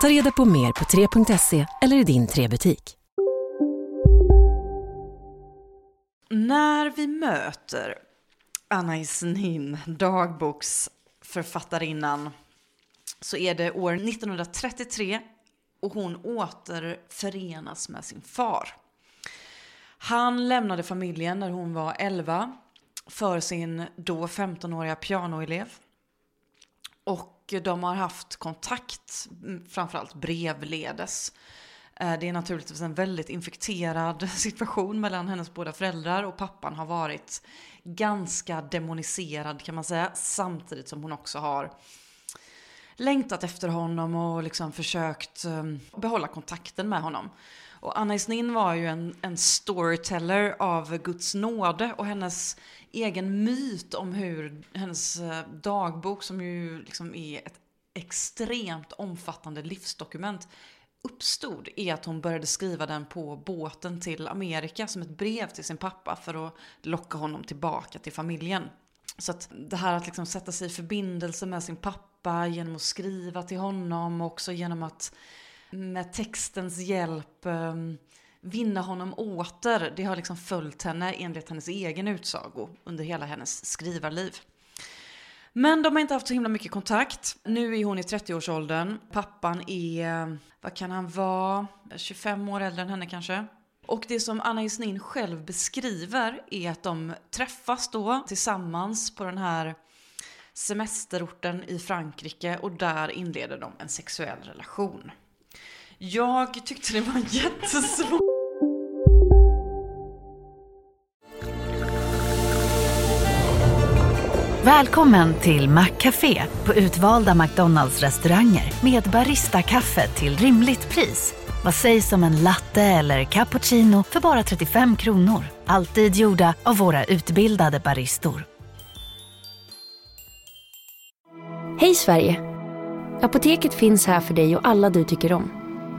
Ta reda på mer på 3.se eller i din 3-butik. När vi möter Anna Isnin, dagboksförfattarinnan, så är det år 1933 och hon återförenas med sin far. Han lämnade familjen när hon var 11 för sin då 15-åriga pianoelev. Och de har haft kontakt, mm, framförallt brevledes. Eh, det är naturligtvis en väldigt infekterad situation mellan hennes båda föräldrar och pappan har varit ganska demoniserad kan man säga. Samtidigt som hon också har längtat efter honom och liksom försökt ehm, behålla kontakten med honom. Och Anna Isnin var ju en, en storyteller av Guds nåde och hennes egen myt om hur hennes eh, dagbok som ju liksom är ett extremt omfattande livsdokument uppstod är att hon började skriva den på båten till Amerika som ett brev till sin pappa för att locka honom tillbaka till familjen. Så att det här att liksom sätta sig i förbindelse med sin pappa genom att skriva till honom och också genom att med textens hjälp eh, vinna honom åter, det har liksom följt henne enligt hennes egen utsago under hela hennes skrivarliv. Men de har inte haft så himla mycket kontakt. Nu är hon i 30-årsåldern. Pappan är, vad kan han vara, 25 år äldre än henne kanske. Och det som Anna Jesnin själv beskriver är att de träffas då tillsammans på den här semesterorten i Frankrike och där inleder de en sexuell relation. Jag tyckte det var jättesvårt. Välkommen till Maccafé på utvalda McDonalds restauranger med Baristakaffe till rimligt pris. Vad sägs om en latte eller cappuccino för bara 35 kronor? Alltid gjorda av våra utbildade baristor. Hej Sverige! Apoteket finns här för dig och alla du tycker om.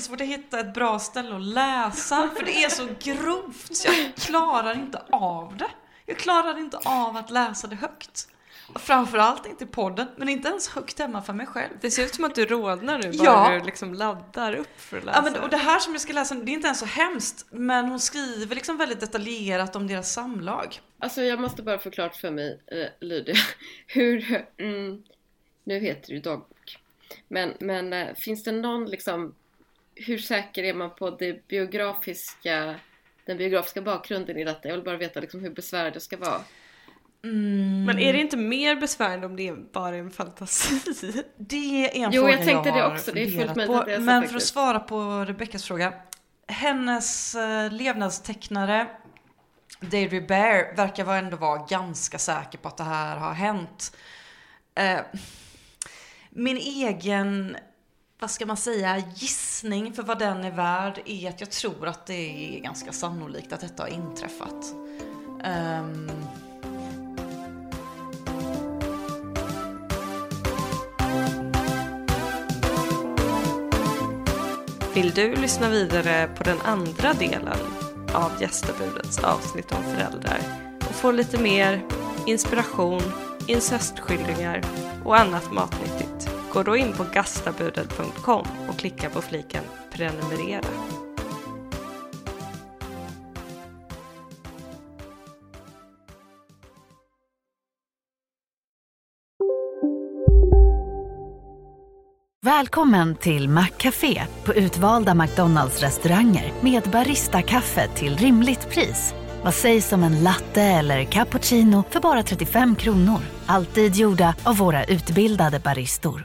Jättesvårt att hitta ett bra ställe att läsa för det är så grovt så jag klarar inte av det. Jag klarar inte av att läsa det högt. Framförallt inte i podden, men inte ens högt hemma för mig själv. Det ser ut som att du rodnar nu bara Ja. du liksom laddar upp för att läsa. Ja, men, och det här som jag ska läsa, det är inte ens så hemskt, men hon skriver liksom väldigt detaljerat om deras samlag. Alltså jag måste bara få klart för mig, eh, Lydia, hur, mm, nu heter det ju dagbok, men, men eh, finns det någon liksom, hur säker är man på det biografiska, den biografiska bakgrunden i detta? Jag vill bara veta liksom hur besvärligt det ska vara. Men är det inte mer besvärande om det är bara en fantasi? Det är en Jo, fråga jag tänkte det har också. Det är fullt på. att det är Men för att svara på Rebeckas fråga. Hennes eh, levnadstecknare Deirdre Bear verkar vara ändå vara ganska säker på att det här har hänt. Eh, min egen, vad ska man säga, gissning för vad den är värd är att jag tror att det är ganska sannolikt att detta har inträffat. Um... Vill du lyssna vidare på den andra delen av gästabudets avsnitt om föräldrar och få lite mer inspiration, incestskildringar och annat matnyttigt, gå då in på gastabudet.com och klicka på fliken prenumerera. Välkommen till Maccafé på utvalda McDonalds restauranger med Baristakaffe till rimligt pris. Vad sägs om en latte eller cappuccino för bara 35 kronor? Alltid gjorda av våra utbildade baristor.